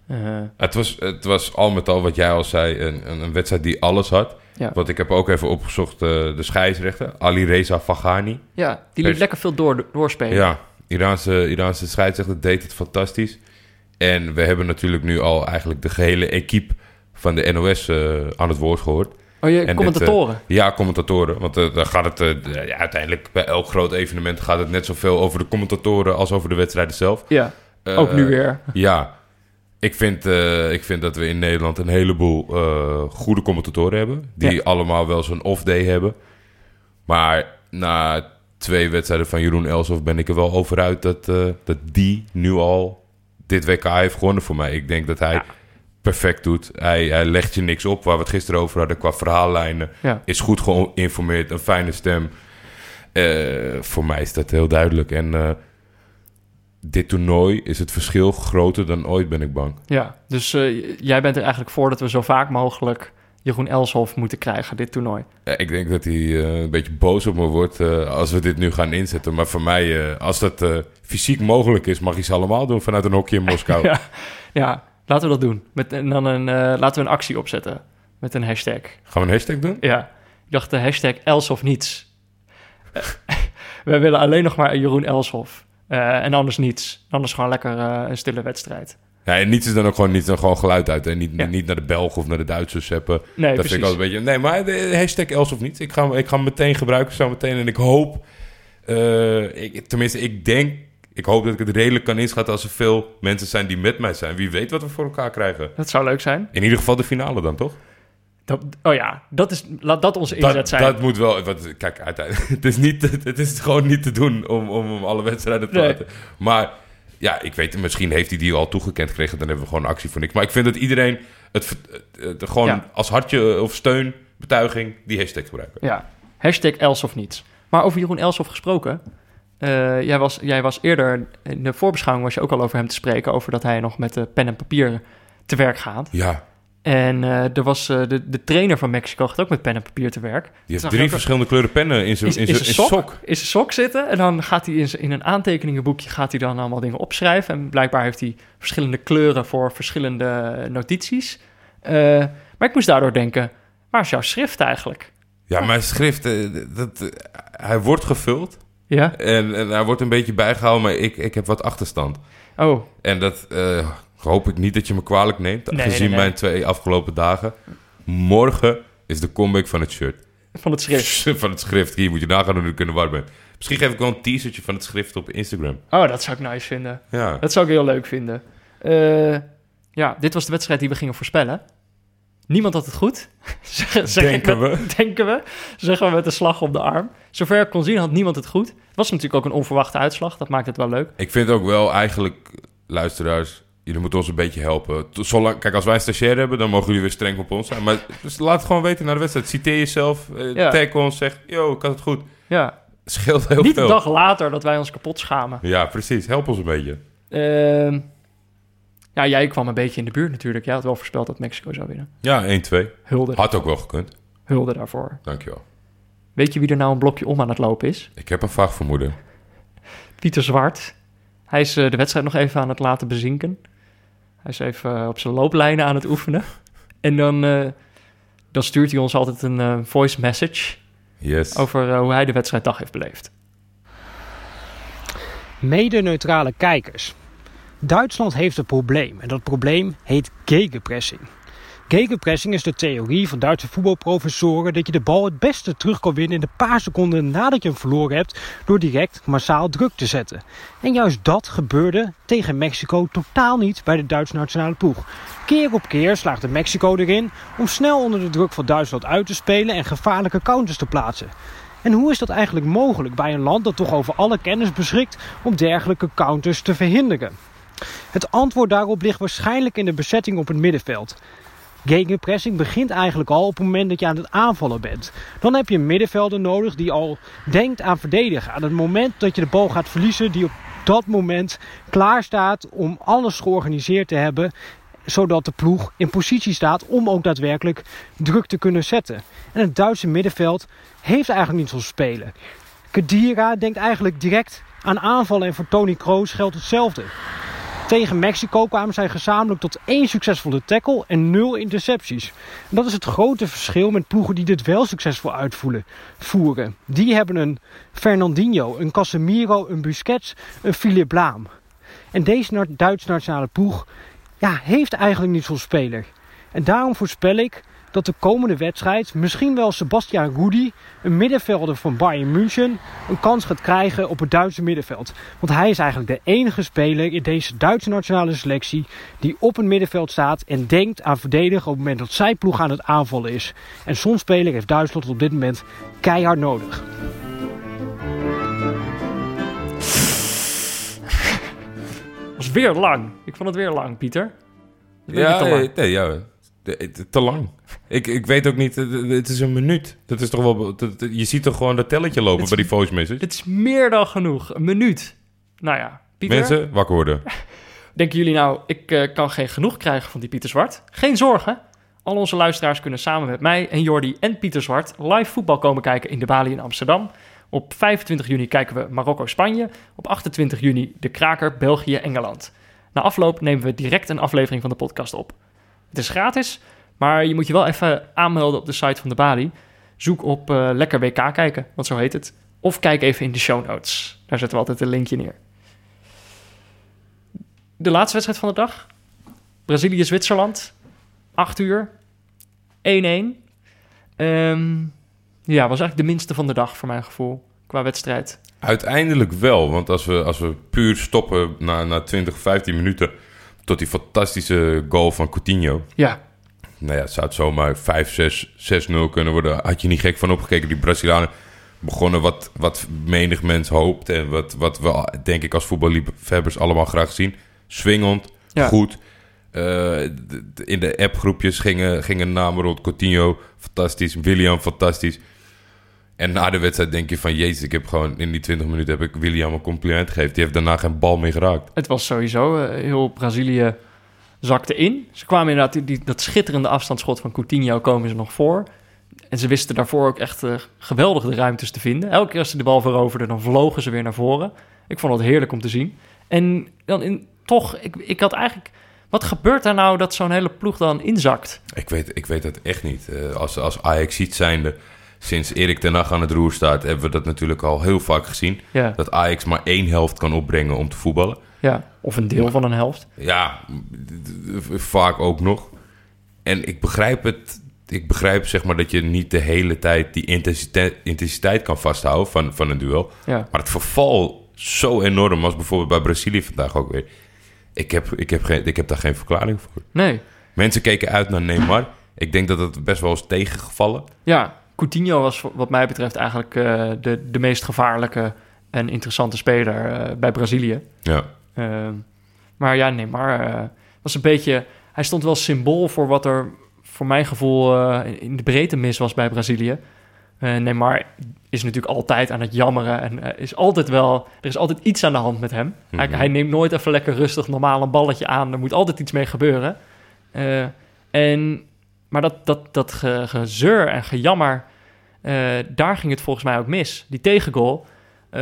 Eh, Het, was, het was al met al wat jij al zei, een, een, een wedstrijd die alles had. Ja. Want ik heb ook even opgezocht eh, de scheidsrechter, Ali Reza Faghani. ja, die liet lekker veel door, doorspelen. Ja, Iraanse, Iraanse scheidsrechter deed het fantastisch. En we hebben natuurlijk nu al eigenlijk de gehele equipe van de NOS eh, aan het woord gehoord. Oh, je En commentatoren. dit, ja, commentatoren. Want dan gaat het ja, uiteindelijk bij elk groot evenement gaat het net zoveel over de commentatoren als over de wedstrijden zelf. ja, ook nu weer. Ja, ik vind, eh, ik vind dat we in Nederland een heleboel eh, goede commentatoren hebben. Die Ja. allemaal wel zo'n off-day hebben. Maar na twee wedstrijden van Jeroen Elsof ben ik er wel over uit dat, eh, dat die nu al dit WK heeft gewonnen voor mij. Ik denk dat hij Ja. perfect doet. Hij, hij legt je niks op waar we het gisteren over hadden qua verhaallijnen. Ja. Is goed geïnformeerd, een fijne stem. Voor mij is dat heel duidelijk. En dit toernooi is het verschil groter dan ooit, ben ik bang. Ja, dus eh, jij bent er eigenlijk voor dat we zo vaak mogelijk Jeroen Elshoff moeten krijgen, dit toernooi. Ja, ik denk dat hij eh, een beetje boos op me wordt eh, als we dit nu gaan inzetten. Maar voor mij, als dat fysiek mogelijk is, mag hij ze allemaal doen vanuit een hokje in Moskou. Ja, ja laten we dat doen. Met, en dan een, laten we een actie opzetten met een hashtag. Gaan we een hashtag doen? Ja, ik dacht de hashtag Els of niets. We willen alleen nog maar Jeroen Elshoff. Eh, en anders niets. Anders gewoon lekker eh, een stille wedstrijd. Ja, en niets is dan ook gewoon, niet, dan gewoon geluid uit. En niet, Ja. niet naar de Belgen of naar de Duitsers zeppen. Nee, dat precies. vind ik altijd een beetje... Nee, maar de hashtag Els of niet. Ik ga, ik ga hem meteen gebruiken zo meteen. En ik hoop... eh, ik, tenminste, ik denk... Ik hoop dat ik het redelijk kan inschatten als er veel mensen zijn die met mij zijn. Wie weet wat we voor elkaar krijgen. Dat zou leuk zijn. In ieder geval de finale dan, toch? Dat, oh ja, dat is, laat dat onze inzet Dat, zijn. dat moet wel... Wat, kijk, uiteindelijk... Het is, niet, het is gewoon niet te doen om, om, om alle wedstrijden te Nee. laten. Maar ja, ik weet... Misschien heeft hij die al toegekend gekregen. Dan hebben we gewoon actie voor niks. Maar ik vind dat iedereen het, ver- het, het gewoon Ja. als hartje of steun, betuiging... die hashtag gebruiken. Ja, hashtag Els of niets. Maar over Jeroen Elshoff gesproken. eh, jij, was, jij was eerder, in de voorbeschouwing was je ook al over hem te spreken... over dat hij nog met de pen en papier te werk gaat. Ja, En eh, er was, eh, de, de trainer van Mexico gaat ook met pen en papier te werk. die heeft drie verschillende kleuren pennen in zijn in zijn- in sok, sok. Is een sok zitten en dan gaat hij in, in een aantekeningenboekje gaat hij dan allemaal dingen opschrijven. En blijkbaar heeft hij verschillende kleuren voor verschillende notities. Eh, maar ik moest daardoor denken, waar is jouw schrift eigenlijk? Ja, mijn schrift, dat, hij wordt gevuld. Ja? En, en hij wordt een beetje bijgehouden, maar ik, ik heb wat achterstand. Oh, En dat hoop ik niet dat je me kwalijk neemt, Nee, gezien nee, nee. mijn twee afgelopen dagen. Morgen is de comeback van het shirt. van het schrift. van het schrift. Hier moet je nagaan hoe je kunnen warm. Misschien geef ik wel een teasertje van het schrift op Instagram. Oh, dat zou ik nice vinden. Ja, Dat zou ik heel leuk vinden. Eh, ja, dit was de wedstrijd die we gingen voorspellen. Niemand had het goed. Zeg- Denken met- we. Denken we. Zeggen we met een slag op de arm. Zover ik kon zien had niemand het goed. Het was natuurlijk ook een onverwachte uitslag. Dat maakt het wel leuk. ik vind ook wel eigenlijk, luisteraars, jullie moeten ons een beetje helpen. Zolang, kijk, als wij een stagiair hebben, dan mogen jullie weer streng op ons zijn. Maar dus laat het gewoon weten naar de wedstrijd. Citeer jezelf, eh, Ja. tag ons, zeg, yo, ik had het goed. Ja, Scheelt heel niet veel. een dag later dat wij ons kapot schamen. Ja, precies. Help ons een beetje. Ehm, ja, jij kwam een beetje in de buurt natuurlijk. Jij had wel voorspeld dat Mexico zou winnen. Ja, 1-2. Hulde, Had ook wel gekund. hulde daarvoor. Dankjewel. Weet je wie er nou een blokje om aan het lopen is? Ik heb een vaag vermoeden. Pieter Zwart. Hij is eh, de wedstrijd nog even aan het laten bezinken. Hij is even eh, op zijn looplijnen aan het oefenen. En dan, eh, dan stuurt hij ons altijd een eh, voice message Yes. over hoe hij de wedstrijddag heeft beleefd. Mede-neutrale kijkers. Duitsland heeft een probleem en dat probleem heet gegenpressing. Gegenpressing is de theorie van Duitse voetbalprofessoren dat je de bal het beste terug kan winnen in de paar seconden nadat je hem verloren hebt door direct massaal druk te zetten. En juist dat gebeurde tegen Mexico totaal niet bij de Duitse nationale ploeg. Keer op keer slaagde Mexico erin om snel onder de druk van Duitsland uit te spelen en gevaarlijke counters te plaatsen. En hoe is dat eigenlijk mogelijk bij een land dat toch over alle kennis beschikt om dergelijke counters te verhinderen? Het antwoord daarop ligt waarschijnlijk in de bezetting op het middenveld. Gegenpressing begint eigenlijk al op het moment dat je aan het aanvallen bent. Dan heb je een middenvelder nodig die al denkt aan verdedigen. Aan het moment dat je de bal gaat verliezen, die op dat moment klaar staat om alles georganiseerd te hebben zodat de ploeg in positie staat om ook daadwerkelijk druk te kunnen zetten. En het Duitse middenveld heeft eigenlijk niet zo'n spelen. Kedira denkt eigenlijk direct aan aanvallen en voor Tony Kroos geldt hetzelfde. Tegen Mexico kwamen zij gezamenlijk tot één succesvolle tackle en nul intercepties. Dat is het grote verschil met ploegen die dit wel succesvol uitvoeren. Voeren. Die hebben een Fernandinho, een Casemiro, een Busquets, een Philippe Laam. En deze Duitse nationale ploeg ja, heeft eigenlijk niet zo'n speler. En daarom voorspel ik dat de komende wedstrijd misschien wel Sebastian Rudi, een middenvelder van Bayern München, een kans gaat krijgen op het Duitse middenveld. Want hij is eigenlijk de enige speler in deze Duitse nationale selectie die op het middenveld staat en denkt aan verdedigen op het moment dat zijn ploeg aan het aanvallen is. En zo'n speler heeft Duitsland op dit moment keihard nodig. was weer lang. Ik vond het weer lang, Pieter. Een Ja, eh, nee, ja te lang. Ik, ik weet ook niet, eh, het is een minuut. Dat is toch wel, dat- je ziet toch gewoon dat telletje lopen Het bij die voice message. Dit is meer dan genoeg. Een minuut. Nou ja, Pieter. Mensen, wakker worden. Denken jullie nou, ik eh, kan geen genoeg krijgen van die Pieter Zwart? Geen zorgen. Al onze luisteraars kunnen samen met mij en Jordi en Pieter Zwart live voetbal komen kijken in de Bali in Amsterdam. Op 25 juni kijken we Marokko-Spanje. Op 28 juni de kraker België-Engeland. Na afloop nemen we direct een aflevering van de podcast op. Het is gratis, maar je moet je wel even aanmelden op de site van de Bali. Zoek op eh, Lekker WK kijken, want zo heet het. Of kijk even in de show notes. Daar zetten we altijd een linkje neer. De laatste wedstrijd van de dag. Brazilië-Zwitserland. 8 uur. 1-1. Ehm, ja, was eigenlijk de minste van de dag voor mijn gevoel. Qua wedstrijd. Uiteindelijk wel, want als we, als we puur stoppen na, na 20, 15 minuten... tot die fantastische goal van Coutinho... Ja, Nou ja, het zou het zomaar 5, 6, 6-0 kunnen worden. Had je niet gek van opgekeken. Die Brazilianen begonnen wat, wat menig mens hoopt. En wat, wat we, denk ik, als voetballiefhebbers allemaal graag zien. Swingend, Ja. goed. Eh, in de appgroepjes gingen, gingen namen rond. Coutinho, fantastisch. William, fantastisch. En na de wedstrijd denk je van... Jezus, ik heb gewoon in die 20 minuten heb ik William een compliment gegeven. Die heeft daarna geen bal meer geraakt. het was sowieso eh, heel Brazilië zakte in. Ze kwamen inderdaad, die, die- dat schitterende afstandsschot van Coutinho komen ze nog voor. En ze wisten daarvoor ook echt eh, geweldig de ruimtes te vinden. Elke keer als ze de bal veroverden, dan vlogen ze weer naar voren. Ik vond het heerlijk om te zien. En dan in, toch, ik, ik had eigenlijk... Wat gebeurt er nou dat zo'n hele ploeg dan inzakt? Ik weet, ik weet het echt niet. Eh, als, als Ajax ziet zijnde, sinds Erik ten Hag aan het roer staat... hebben we dat natuurlijk al heel vaak gezien. Ja, Dat Ajax maar één helft kan opbrengen om te voetballen. ja. of een deel van een helft. Ja, vaak ook nog. En ik begrijp het. Ik begrijp zeg maar dat je niet de hele tijd die intensiteit, intensiteit kan vasthouden van, van een duel. Ja. Maar het verval zo enorm als bijvoorbeeld bij Brazilië vandaag ook weer. Ik heb, ik heb, geen, ik heb daar geen verklaring voor. Nee, Mensen keken uit naar Neymar. Ik denk dat het best wel is tegengevallen. Ja, Coutinho was wat mij betreft eigenlijk eh, de, de meest gevaarlijke en interessante speler eh, bij Brazilië. Ja. Ehm, maar ja, Neymar eh, was een beetje... Hij stond wel symbool voor wat er voor mijn gevoel in de breedte mis was bij Brazilië. Eh, Neymar is natuurlijk altijd aan het jammeren en is altijd wel... Er is altijd iets aan de hand met hem. hij, Mhm. hij neemt nooit even lekker rustig normaal een balletje aan. Er moet altijd iets mee gebeuren. En, maar dat, dat, dat ge, gezeur en gejammer, eh, daar ging het volgens mij ook mis. Die tegengoal, eh,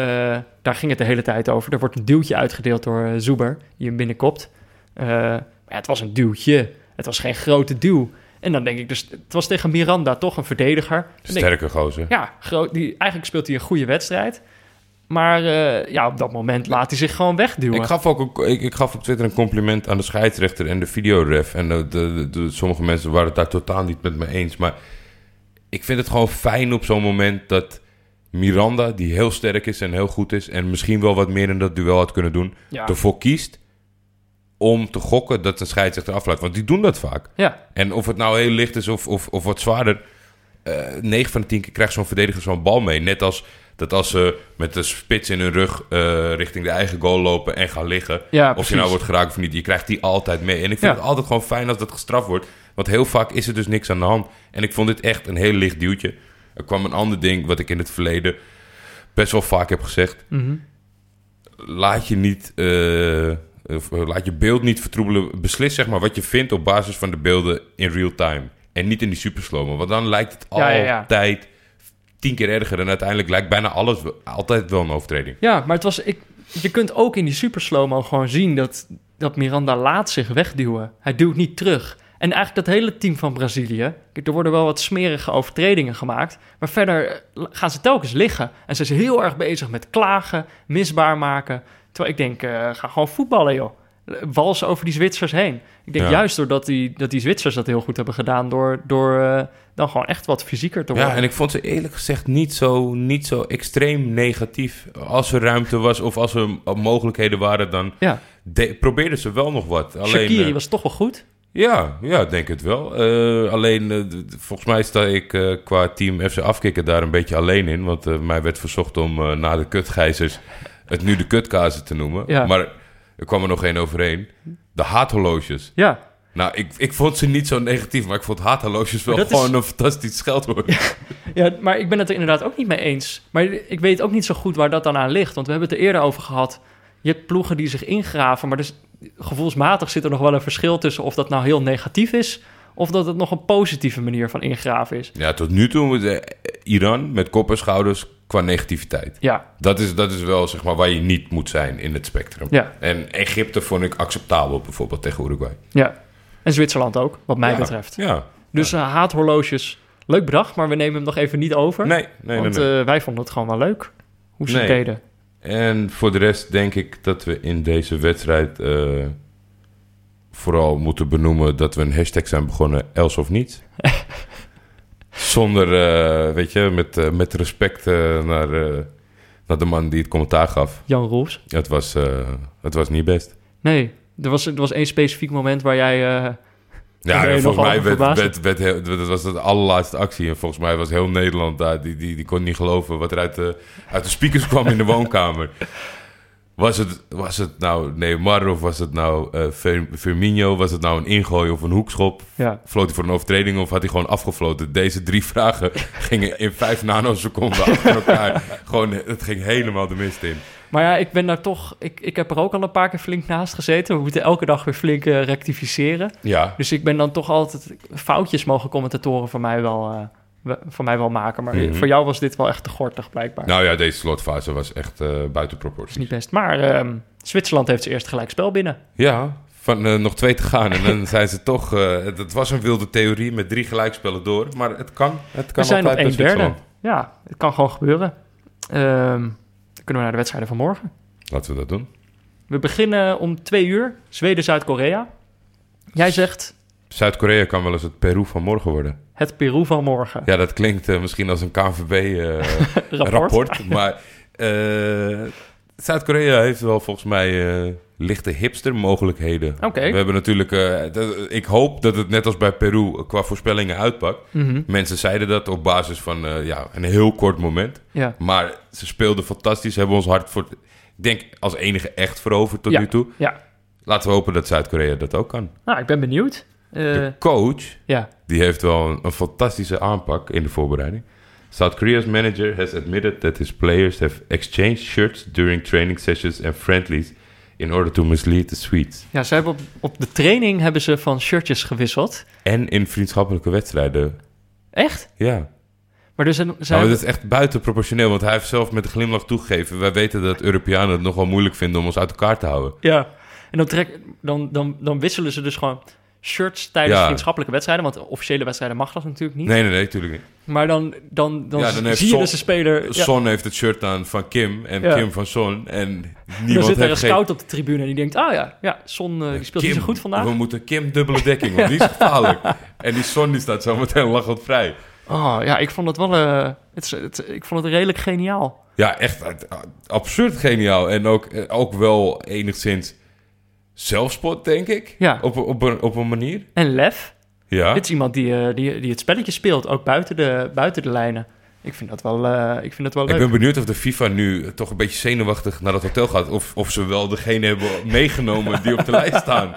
daar ging het de hele tijd over. Er wordt een duwtje uitgedeeld door eh, Zuber, die hem binnenkopt. Maar ja, het was een duwtje. Het was geen grote duw. En dan denk ik dus, het was tegen Miranda toch een verdediger. Sterke gozer. ja, groot, die, eigenlijk speelt hij een goede wedstrijd. Maar eh, ja, op dat moment laat hij zich gewoon wegduwen. Ik gaf, ook ik, ik gaf op Twitter een compliment aan de scheidsrechter en de videoref. En de, de, de- sommige mensen waren het daar totaal niet met me eens. Maar ik vind het gewoon fijn op zo'n moment dat Miranda, die heel sterk is en heel goed is... en misschien wel wat meer in dat duel had kunnen doen... ja. ervoor kiest om te gokken dat een scheidsrechter aflaat. Want die doen dat vaak. ja, En of het nou heel licht is of, of, of wat zwaarder... eh 9 van de 10 keer krijgt zo'n verdediger zo'n bal mee. Net als dat als ze met de spits in hun rug eh, richting de eigen goal lopen en gaan liggen... ja Of je nou wordt geraakt of niet, je krijgt die altijd mee. En ik vind Ja. het altijd gewoon fijn als dat gestraft wordt. Want heel vaak is er dus niks aan de hand. En ik vond dit echt een heel licht duwtje. Er kwam een ander ding wat ik in het verleden best wel vaak heb gezegd. Mhm. Laat je niet... eh, eh, laat je beeld niet vertroebelen. Beslis zeg maar wat je vindt op basis van de beelden in real time. En niet in die super slow Want dan lijkt het ja. altijd tien keer erger. En uiteindelijk lijkt bijna alles altijd wel een overtreding. Ja, maar het was, ik, je kunt ook in die super slow-mo gewoon zien dat, dat Miranda laat zich wegduwen. Hij duwt niet terug. En eigenlijk dat hele team van Brazilië, er worden wel wat smerige overtredingen gemaakt, maar verder eh, gaan ze telkens liggen. En zijn ze heel erg bezig met klagen, misbaar maken. Terwijl ik denk, eh, ga gewoon voetballen joh. Wals over die Zwitsers heen. Ik denk Ja. juist doordat die, dat die Zwitsers dat heel goed hebben gedaan, door, door eh, dan gewoon echt wat fysieker te worden. Ja, en ik vond ze eerlijk gezegd niet zo, niet zo extreem negatief. Als er ruimte was of als er mogelijkheden waren, dan ja. de- probeerden ze wel nog wat. Alleen, eh, was toch wel goed. Ja, ja, ik denk het wel. Eh, alleen, volgens mij sta ik qua team FC Afkikken daar een beetje alleen in. Want mij werd verzocht om na de kutgijzers het nu de kutkazen te noemen. Ja. Maar er kwam er nog één overheen. De haathorloges. Ja, Nou, ik, ik vond ze niet zo negatief, maar ik vond haathorloges wel is- gewoon een fantastisch scheldwoord. Ja, maar ik ben het er inderdaad ook niet mee eens. Maar ik weet ook niet zo goed waar dat dan aan ligt. Want we hebben het er eerder over gehad. Je hebt ploegen die zich ingraven, maar dus gevoelsmatig zit er nog wel een verschil tussen of dat nou heel negatief is of dat het nog een positieve manier van ingraven is. Ja, tot nu toe eh, Iran met kop en schouders qua negativiteit. Ja, Dat is, dat is wel zeg maar waar je niet moet zijn in het spectrum. ja, En Egypte vond ik acceptabel bijvoorbeeld tegen Uruguay. ja. En Zwitserland ook, wat mij Ja, betreft. Ja. Dus eh, haathorloges, leuk bedacht, maar we nemen hem nog even niet over. Nee, nee, want nee. eh, wij vonden het gewoon wel leuk hoe ze Nee. deden. En voor de rest denk ik dat we in deze wedstrijd eh, vooral moeten benoemen dat we een hashtag zijn begonnen, els of niets. Zonder, eh, weet je, met, eh, met respect eh, naar, naar de man die het commentaar gaf. Jan Roels. Het was, het was niet best. Nee, er was, er was één specifiek moment waar jij... Ja, en volgens mij werd, werd, werd heel- dat was de allerlaatste actie. En volgens mij was heel Nederland daar. Die, die, die kon niet geloven wat er uit de, uit de speakers kwam in de woonkamer. Was het, was het nou Neymar of was het nou Fir- Firmino? Was het nou een ingooi of een hoekschop? ja, Floot hij voor een overtreding of had hij gewoon afgefloten? Deze drie vragen gingen in vijf nanoseconden achter elkaar. Gewoon, het ging helemaal de mist in. Maar ja, ik ben daar toch... Ik, ik heb er ook al een paar keer flink naast gezeten. We moeten elke dag weer flink eh, rectificeren. Ja, Dus ik ben dan toch altijd... Foutjes mogen commentatoren voor mij wel, eh, voor mij wel maken. Maar Mhm. voor jou was dit wel echt te gortig, blijkbaar. nou ja, deze slotfase was echt eh, buiten Dat is proportie. niet best. Maar ehm, Zwitserland heeft zijn eerste gelijk spel binnen. Ja, van eh, nog twee te gaan. En dan zijn ze toch... eh, het, het was een wilde theorie met drie gelijkspellen door. Maar het kan. Het kan We zijn op één derde. Ja, het kan gewoon gebeuren. Ehm, dan kunnen we naar de wedstrijden van morgen. Laten we dat doen. We beginnen om twee uur. Zweden-Zuid-Korea. Jij zegt Zuid-Korea kan wel eens het Peru van morgen worden. Het Peru van morgen. Ja, dat klinkt eh, misschien als een KNVB-rapport. Rapport. maar eh, Zuid-Korea heeft wel volgens mij eh, lichte hipster-mogelijkheden. Oké. We hebben natuurlijk... eh, dat- ik hoop dat het net als bij Peru qua voorspellingen uitpakt. Mhm. Mensen zeiden dat op basis van eh, ja, een heel kort moment. Ja. Maar ze speelden fantastisch, hebben ons hart voor... Ik denk als enige echt veroverd tot Ja. nu toe. ja. Laten we hopen dat Zuid-Korea dat ook kan. Nou, ik ben benieuwd. Eh, De coach, ja. die heeft wel een, een fantastische aanpak in de voorbereiding. South Korea's manager has admitted that his players have exchanged shirts during training sessions and friendlies in order to mislead the Swedes. ja, ze hebben op, op de training hebben ze van shirtjes gewisseld. En in vriendschappelijke wedstrijden. Echt? Ja. Maar dus ze Nou, dat is echt buitenproportioneel, want hij heeft zelf met een glimlach toegegeven. Wij weten dat Europeanen het nogal moeilijk vinden om ons uit elkaar te houden. Ja. En dan, trek, dan, dan, dan wisselen ze dus gewoon shirts tijdens Ja. vriendschappelijke wedstrijden. Want officiële wedstrijden mag dat natuurlijk niet. Nee, nee, nee, natuurlijk niet. Maar dan, dan, dan, Ja, dan zie je dus de speler... Ja, Son heeft het shirt aan van Kim en. Kim van Son. En dan niemand zit er een scout op de tribune en die denkt... Ah ja, ja Son eh, die speelt niet zo goed vandaag. We moeten Kim dubbele dekking, want die is gevaarlijk. en die Son die staat zo meteen lachend vrij. Oh ja, ik vond het wel... eh, het, ik vond het redelijk geniaal. Ja, echt eh, absurd geniaal. En ook, ook wel enigszins zelfspot, denk ik. Ja. Op, op, een, op een manier. En Lef, Ja. dit is iemand die, eh, die, die het spelletje speelt. Ook buiten de, buiten de lijnen. Ik vind dat wel, eh, ik vind dat wel Ik leuk. ben benieuwd of de FIFA nu toch een beetje zenuwachtig naar dat hotel gaat. Of, of ze wel degene hebben meegenomen die op de lijst staan.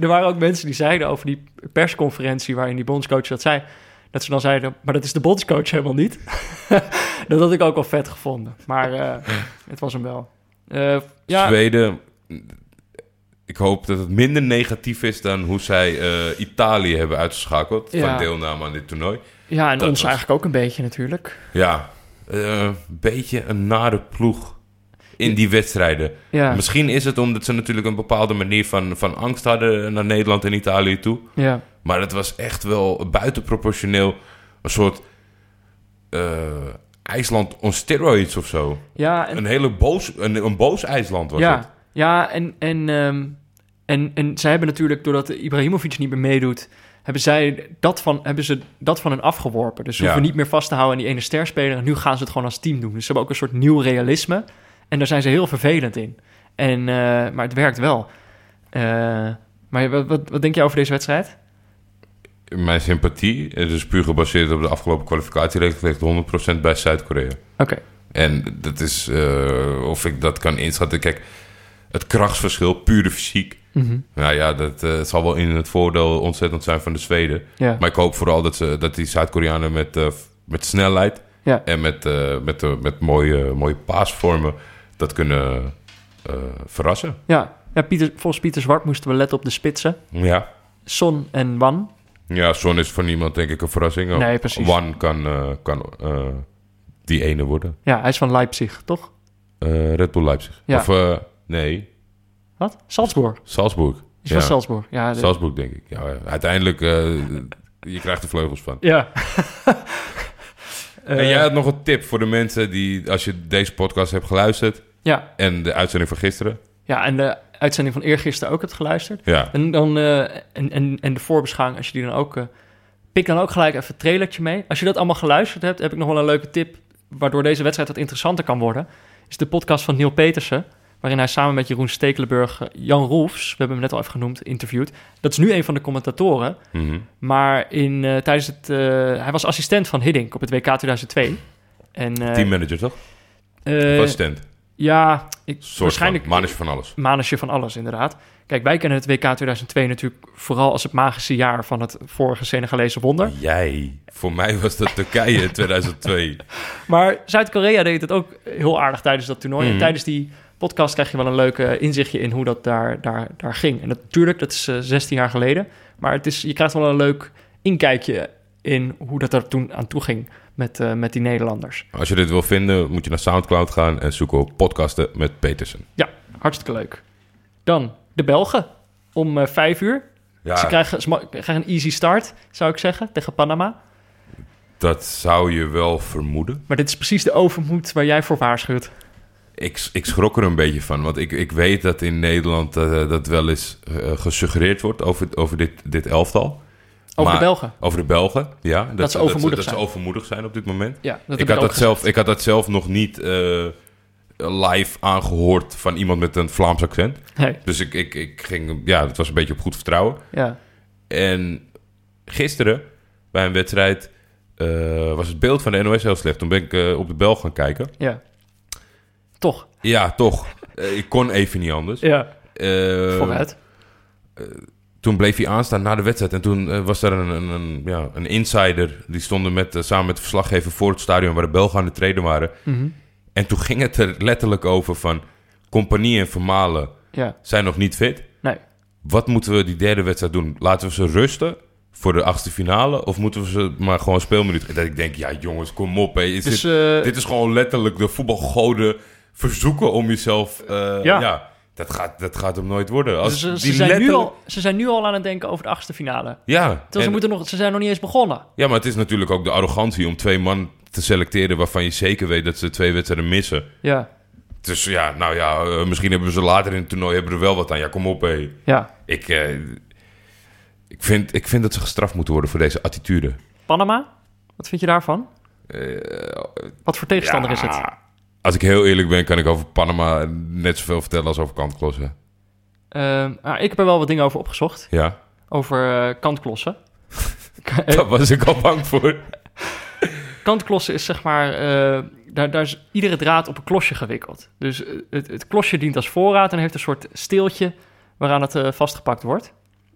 Er waren ook mensen die zeiden over die persconferentie... waarin die bondscoach dat zei... dat ze dan zeiden, maar dat is de bondscoach helemaal niet. dat had ik ook wel vet gevonden. Maar eh, het was hem wel. Ja, Zweden, ik hoop dat het minder negatief is dan hoe zij eh, Italië hebben uitgeschakeld Ja. van deelname aan dit toernooi. ja, en dat ons was- eigenlijk ook een beetje natuurlijk. Ja, eh, een beetje een nare ploeg. in die wedstrijden. Ja, Misschien is het omdat ze natuurlijk een bepaalde manier van, van angst hadden naar Nederland en Italië toe. ja. Maar het was echt wel buitenproportioneel een soort eh, IJsland on steroids of zo. ja en, Een hele boos, een, een boos IJsland was ja, het. ja en, en, ehm, en, en zij hebben natuurlijk, doordat Ibrahimovic niet meer meedoet, hebben zij dat van, hebben ze dat van hen afgeworpen. Dus ze Ja. hoeven niet meer vast te houden aan die ene sterspeler. En nu gaan ze het gewoon als team doen. Dus ze hebben ook een soort nieuw realisme. En daar zijn ze heel vervelend in. En, eh, maar het werkt wel. Eh, maar wat, wat, wat denk jij over deze wedstrijd? Mijn sympathie is dus puur gebaseerd op de afgelopen kwalificatiereeks ligt 100% bij Zuid-Korea. Oké, En dat is, eh, of ik dat kan inschatten. Kijk, het krachtsverschil, pure fysiek. Mhm. Nou ja, dat eh, zal wel in het voordeel ontzettend zijn van de Zweden. ja. Maar ik hoop vooral dat, ze, dat die Zuid-Koreanen met, eh, met snelheid Ja. en met, eh, met, met mooie, mooie paasvormen dat kunnen verrassen. Ja, ja Pieter, volgens Pieter Zwart moesten we letten op de spitsen. Ja. Son en Wan. ja, Son is voor niemand denk ik een verrassing. Nee, precies. One kan, kan die ene worden. Ja, hij is van Leipzig, toch? Red Bull Leipzig. Ja. Of nee, Wat? Salzburg. Salzburg. Is Ja. Salzburg. Ja, de- Salzburg denk ik. Ja, uiteindelijk, eh, je krijgt er vleugels van. ja. en Eh, jij had nog een tip voor de mensen die, als je deze podcast hebt geluisterd ja. en de uitzending van gisteren. ja, en de uitzending van eergisteren ook hebt geluisterd. Ja, En, dan, eh, en, en, en de voorbeschouwing, als je die dan ook... eh, pik dan ook gelijk even een trailertje mee. Als je dat allemaal geluisterd hebt, heb ik nog wel een leuke tip... waardoor deze wedstrijd wat interessanter kan worden. Is de podcast van Neil Petersen... waarin hij samen met Jeroen Stekelenburg eh, Jan Roefs... we hebben hem net al even genoemd, interviewt. Dat is nu een van de commentatoren... Mhm. Maar in, eh, tijdens het, eh, hij was assistent van Hiddink op het WK 2002. En, eh, teammanager toch? assistent. ja, ik, waarschijnlijk van, manager van alles. manusje van alles, inderdaad. Kijk, wij kennen het WK 2002 natuurlijk vooral als het magische jaar van het vorige Senegalese wonder. Jij. Voor mij was dat Turkije in 2002. Maar Zuid-Korea deed het ook heel aardig tijdens dat toernooi. Mhm. En tijdens die podcast krijg je wel een leuk eh, inzichtje in hoe dat daar, daar, daar ging. En natuurlijk, dat is eh, 16 jaar geleden. Maar het is, je krijgt wel een leuk inkijkje in hoe dat er toen aan toe ging met, eh, met die Nederlanders. Als je dit wil vinden, moet je naar Soundcloud gaan en zoeken op podcasten met Petersen. Ja, hartstikke leuk. Dan de Belgen om eh, vijf uur. Ja, Ze, krijgen, ze ma- krijgen een easy start, zou ik zeggen, tegen Panama. dat zou je wel vermoeden. Maar dit is precies de overmoed waar jij voor waarschuwt. Ik, ik schrok er een beetje van, want ik, ik weet dat in Nederland eh, dat wel eens eh, gesuggereerd wordt over, over dit, dit elftal. Over Maar- de Belgen. Over de Belgen, ja. Dat, ze overmoedig dat, zijn. ze overmoedig zijn op dit moment. Ja, dat ik, had dat zelf, gezegd. ik had dat zelf nog niet eh, live aangehoord van iemand met een Vlaams accent. Dus ik, ik, ik ging, ja, het was een beetje op goed vertrouwen. ja. En gisteren, bij een wedstrijd, was het beeld van de NOS heel slecht. Toen ben ik op de bel gaan kijken. Ja. Toch. Ja, toch. Eh, ik kon even niet anders. Ja. Eh, Vooruit. toen bleef hij aanstaan na de wedstrijd. En toen eh, was er een, een, een, ja, een insider. Die stonden met, eh, samen met de verslaggever voor het stadion... waar de Belgen aan het treden waren. Mhm. En toen ging het er letterlijk over van... Compagnie en Vermalen Ja. zijn nog niet fit. Nee. Wat moeten we die derde wedstrijd doen? Laten we ze rusten voor de achtste finale? Of moeten we ze maar gewoon speelminuten... Dat ik denk, ja jongens, kom op. Hè. Is Dus dit, eh, dit is gewoon letterlijk de voetbalgoden verzoeken om jezelf... eh, Ja. ja. dat, gaat, dat gaat hem nooit worden. Als ze, ze, die zijn nu letterlijk- al, ze zijn nu al aan het denken over de achtste finale. Ja, Terwijl ze, en- moeten nog, ze zijn nog niet eens begonnen. ja, maar het is natuurlijk ook de arrogantie om twee man te selecteren... waarvan je zeker weet dat ze twee wedstrijden missen. Ja. Dus ja, nou ja, eh, misschien hebben we ze later in het toernooi hebben er wel wat aan. Ja, kom op, hé. Ja. Ik, eh, ik, vind, ik vind dat ze gestraft moeten worden voor deze attitude. Panama? Wat vind je daarvan? Eh, Wat voor tegenstander ja, is het? Als ik heel eerlijk ben, kan ik over Panama net zoveel vertellen als over kantklossen. Ehm, ah, ik heb er wel wat dingen over opgezocht. Ja, Over eh, kantklossen. Daar was ik al bang voor. kantklossen is zeg maar... eh, daar, daar is iedere draad op een klosje gewikkeld. Dus eh, het, het klosje dient als voorraad en heeft een soort steeltje... waaraan het vastgepakt wordt.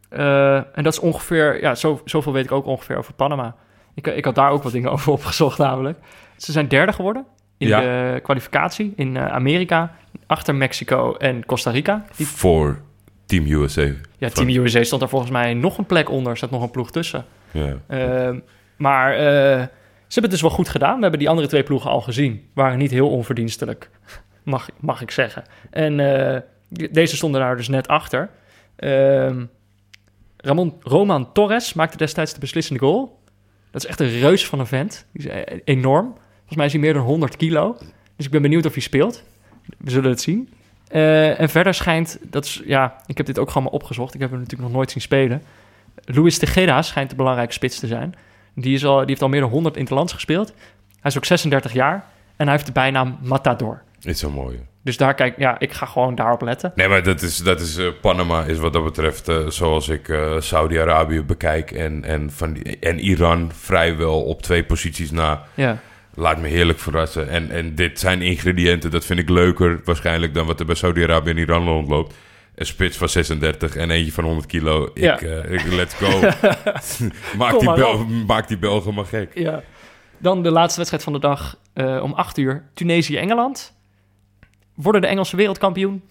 En dat is ongeveer... Ja, zo, zoveel weet ik ook ongeveer over Panama. Ik, ik had daar ook wat dingen over opgezocht namelijk. Ze zijn derde geworden in Ja. de kwalificatie in eh, Amerika... achter Mexico en Costa Rica. Die, Voor Team USA. ja, Van- Team USA stond daar volgens mij nog een plek onder. Er staat nog een ploeg tussen. Ja. Ehm, maar eh, ze hebben het dus wel goed gedaan. We hebben die andere twee ploegen al gezien. Waren niet heel onverdienstelijk. mag, mag ik zeggen. En eh, deze stonden daar dus net achter. Ehm, Ramon, Roman Torres maakte destijds de beslissende goal. Dat is echt een reus van een vent. Die is enorm. Volgens mij is hij meer dan 100 kilo. Dus ik ben benieuwd of hij speelt. We zullen het zien. Eh, en verder schijnt, dat is, ja, ik heb dit ook gewoon maar opgezocht. Ik heb hem natuurlijk nog nooit zien spelen. Luis Tejeda schijnt de belangrijke spits te zijn. Die, is al, die heeft al meer dan 100 interlands gespeeld. Hij is ook 36 jaar en hij heeft de bijnaam Matador. Is zo mooi. Dus daar kijk, ja, ik ga gewoon daarop letten. Nee, maar dat is, dat is eh, Panama is wat dat betreft eh, zoals ik eh, Saudi-Arabië bekijk en, en, van die, en Iran vrijwel op twee posities na. Ja, Laat me heerlijk verrassen. En, en dit zijn ingrediënten, dat vind ik leuker waarschijnlijk dan wat er bij Saudi-Arabië en Iran rondloopt. Een spits van 36 en eentje van 100 kilo. Ik, Ja. eh, ik let's go. maak, Kom die Bel maak die Belgen maar gek. ja. Dan de laatste wedstrijd van de dag eh, om 8 uur. Tunesië-Engeland. Worden de Engelsen wereldkampioen?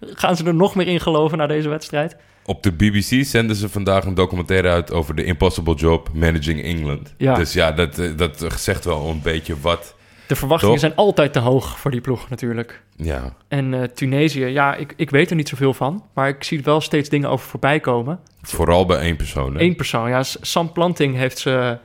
Gaan ze er nog meer in geloven na deze wedstrijd? Op de BBC zenden ze vandaag een documentaire uit over de impossible job managing England. Ja. Dus ja, dat, eh, dat zegt wel een beetje wat. De verwachtingen zijn altijd te hoog voor die ploeg natuurlijk. Ja, En eh, Tunesië, ja, ik, ik weet er niet zoveel van. Maar ik zie wel steeds dingen over voorbij komen. vooral bij één persoon. Hè? Eén persoon, ja. Sam Planting heeft ze,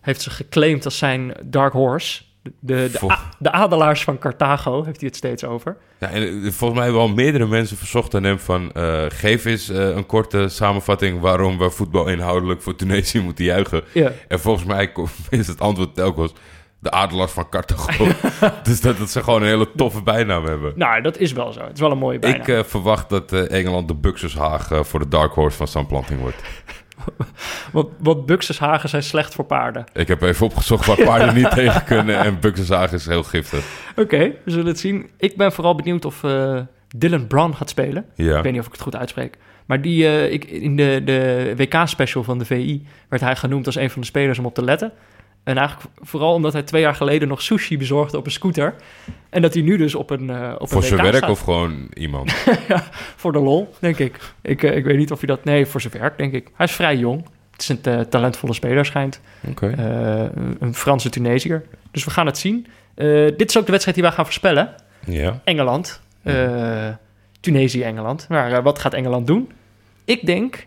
heeft ze geclaimd als zijn dark horse. De, de, Vol- adelaars van Carthago heeft hij het steeds over. Ja, en eh, volgens mij hebben al meerdere mensen verzocht aan hem van... eh, geef eens eh, een korte samenvatting waarom we voetbal inhoudelijk voor Tunesië moeten juichen. Ja, En volgens mij is het antwoord telkens de adelaars van Carthago. dus dat, dat ze gewoon een hele toffe bijnaam hebben. nou, dat is wel zo. Het is wel een mooie bijnaam. Ik verwacht dat Engeland de Buxushaag voor de Dark Horse van Sam Planting wordt. Want, want Buxushagen zijn slecht voor paarden. Ik heb even opgezocht waar paarden niet tegen kunnen en Buxushaag is heel giftig. Oké, we zullen het zien. Ik ben vooral benieuwd of eh, Dylan Brown gaat spelen. Ja. Ik weet niet of ik het goed uitspreek. Maar die, eh, ik, in de, de WK-special van de VI werd hij genoemd als een van de spelers om op te letten. En eigenlijk vooral omdat hij twee jaar geleden nog sushi bezorgde op een scooter. En dat hij nu dus op een, eh op Voor een zijn werk staat. of gewoon iemand? Voor de lol, denk ik. Ik, ik weet niet of hij dat... Nee, voor zijn werk, denk ik. Hij is vrij jong. Het is een eh, talentvolle speler, schijnt. Oké. Eh, een Franse Tunesiër. Dus we gaan het zien. Eh, dit is ook de wedstrijd die wij gaan voorspellen. Ja. Engeland. Tunesië-Engeland. Maar wat gaat Engeland doen? Ik denk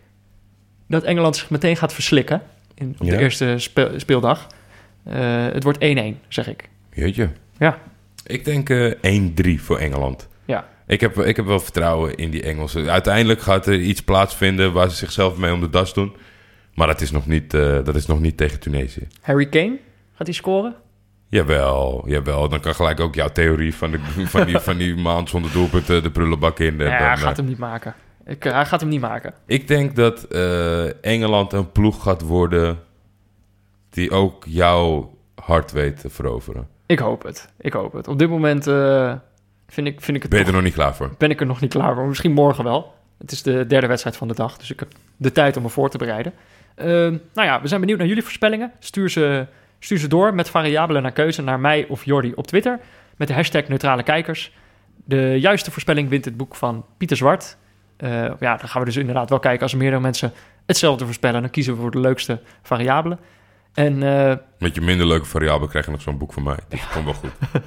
dat Engeland zich meteen gaat verslikken in, op Ja? de eerste speel- speeldag. Het wordt 1-1, zeg ik. Jeetje. Ja. Ik denk eh 1-3 voor Engeland. Ja. Ik heb, ik heb wel vertrouwen in die Engelsen. Uiteindelijk gaat er iets plaatsvinden waar ze zichzelf mee om de das doen. Maar dat is nog niet, eh, dat is nog niet tegen Tunesië. Harry Kane, gaat hij scoren? Jawel, jawel. Dan kan gelijk ook jouw theorie van, de, van, die, van die maand zonder doelpunt de prullenbak in. En Ja, dan, hij eh, gaat hem niet maken. Ik, eh, hij gaat hem niet maken. Ik denk dat eh, Engeland een ploeg gaat worden die ook jouw hart weet te veroveren. Ik hoop het. Ik hoop het. Op dit moment eh, vind, ik, vind ik het Ben je er nog niet klaar voor? ben ik er nog niet klaar voor. Misschien morgen wel. Het is de derde wedstrijd van de dag, dus ik heb de tijd om me voor te bereiden. Ehm, nou ja, we zijn benieuwd naar jullie voorspellingen. Stuur ze, stuur ze door met variabelen naar keuze naar mij of Jordi op Twitter. Met de hashtag neutrale kijkers. De juiste voorspelling wint het boek van Pieter Zwart. Eh, ja, dan gaan we dus inderdaad wel kijken. Als er meerdere mensen hetzelfde voorspellen, dan kiezen we voor de leukste variabelen. En eh, Met je minder leuke variabel krijg je nog zo'n boek van mij. Dat komt wel goed.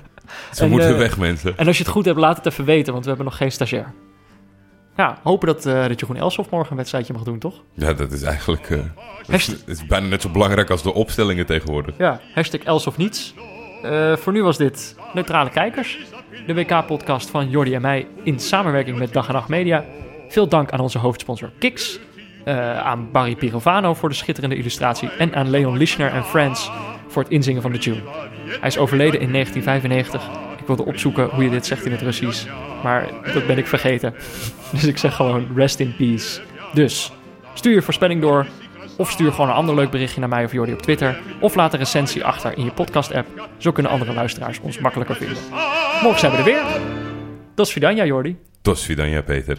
Ze En, moeten eh, weg, mensen. En als je het goed hebt, laat het even weten, want we hebben nog geen stagiair. Ja, hopen dat, eh dat Jeroen Elsof morgen een wedstrijdje mag doen, toch? Ja, dat is eigenlijk... eh, dat is, Hashtag- het is bijna net zo belangrijk als de opstellingen tegenwoordig. Ja, hashtag Els of niets. Eh, voor nu was dit Neutrale Kijkers, de WK-podcast van Jordi en mij in samenwerking met Dag en Nacht Media. Veel dank aan onze hoofdsponsor Kiks, eh, aan Barry Pirovano voor de schitterende illustratie en aan Leon Lischner en Friends voor het inzingen van de tune. Hij is overleden in 1995. Wilde opzoeken hoe je dit zegt in het Russisch, maar dat ben ik vergeten. Dus ik zeg gewoon rest in peace. Dus stuur je voorspelling door of stuur gewoon een ander leuk berichtje naar mij of Jordi op Twitter. Of laat een recensie achter in je podcast-app. Zo kunnen andere luisteraars ons makkelijker vinden. Morgen zijn we er weer. Tot Vidania, Jordi. Tot Svidanja, Peter.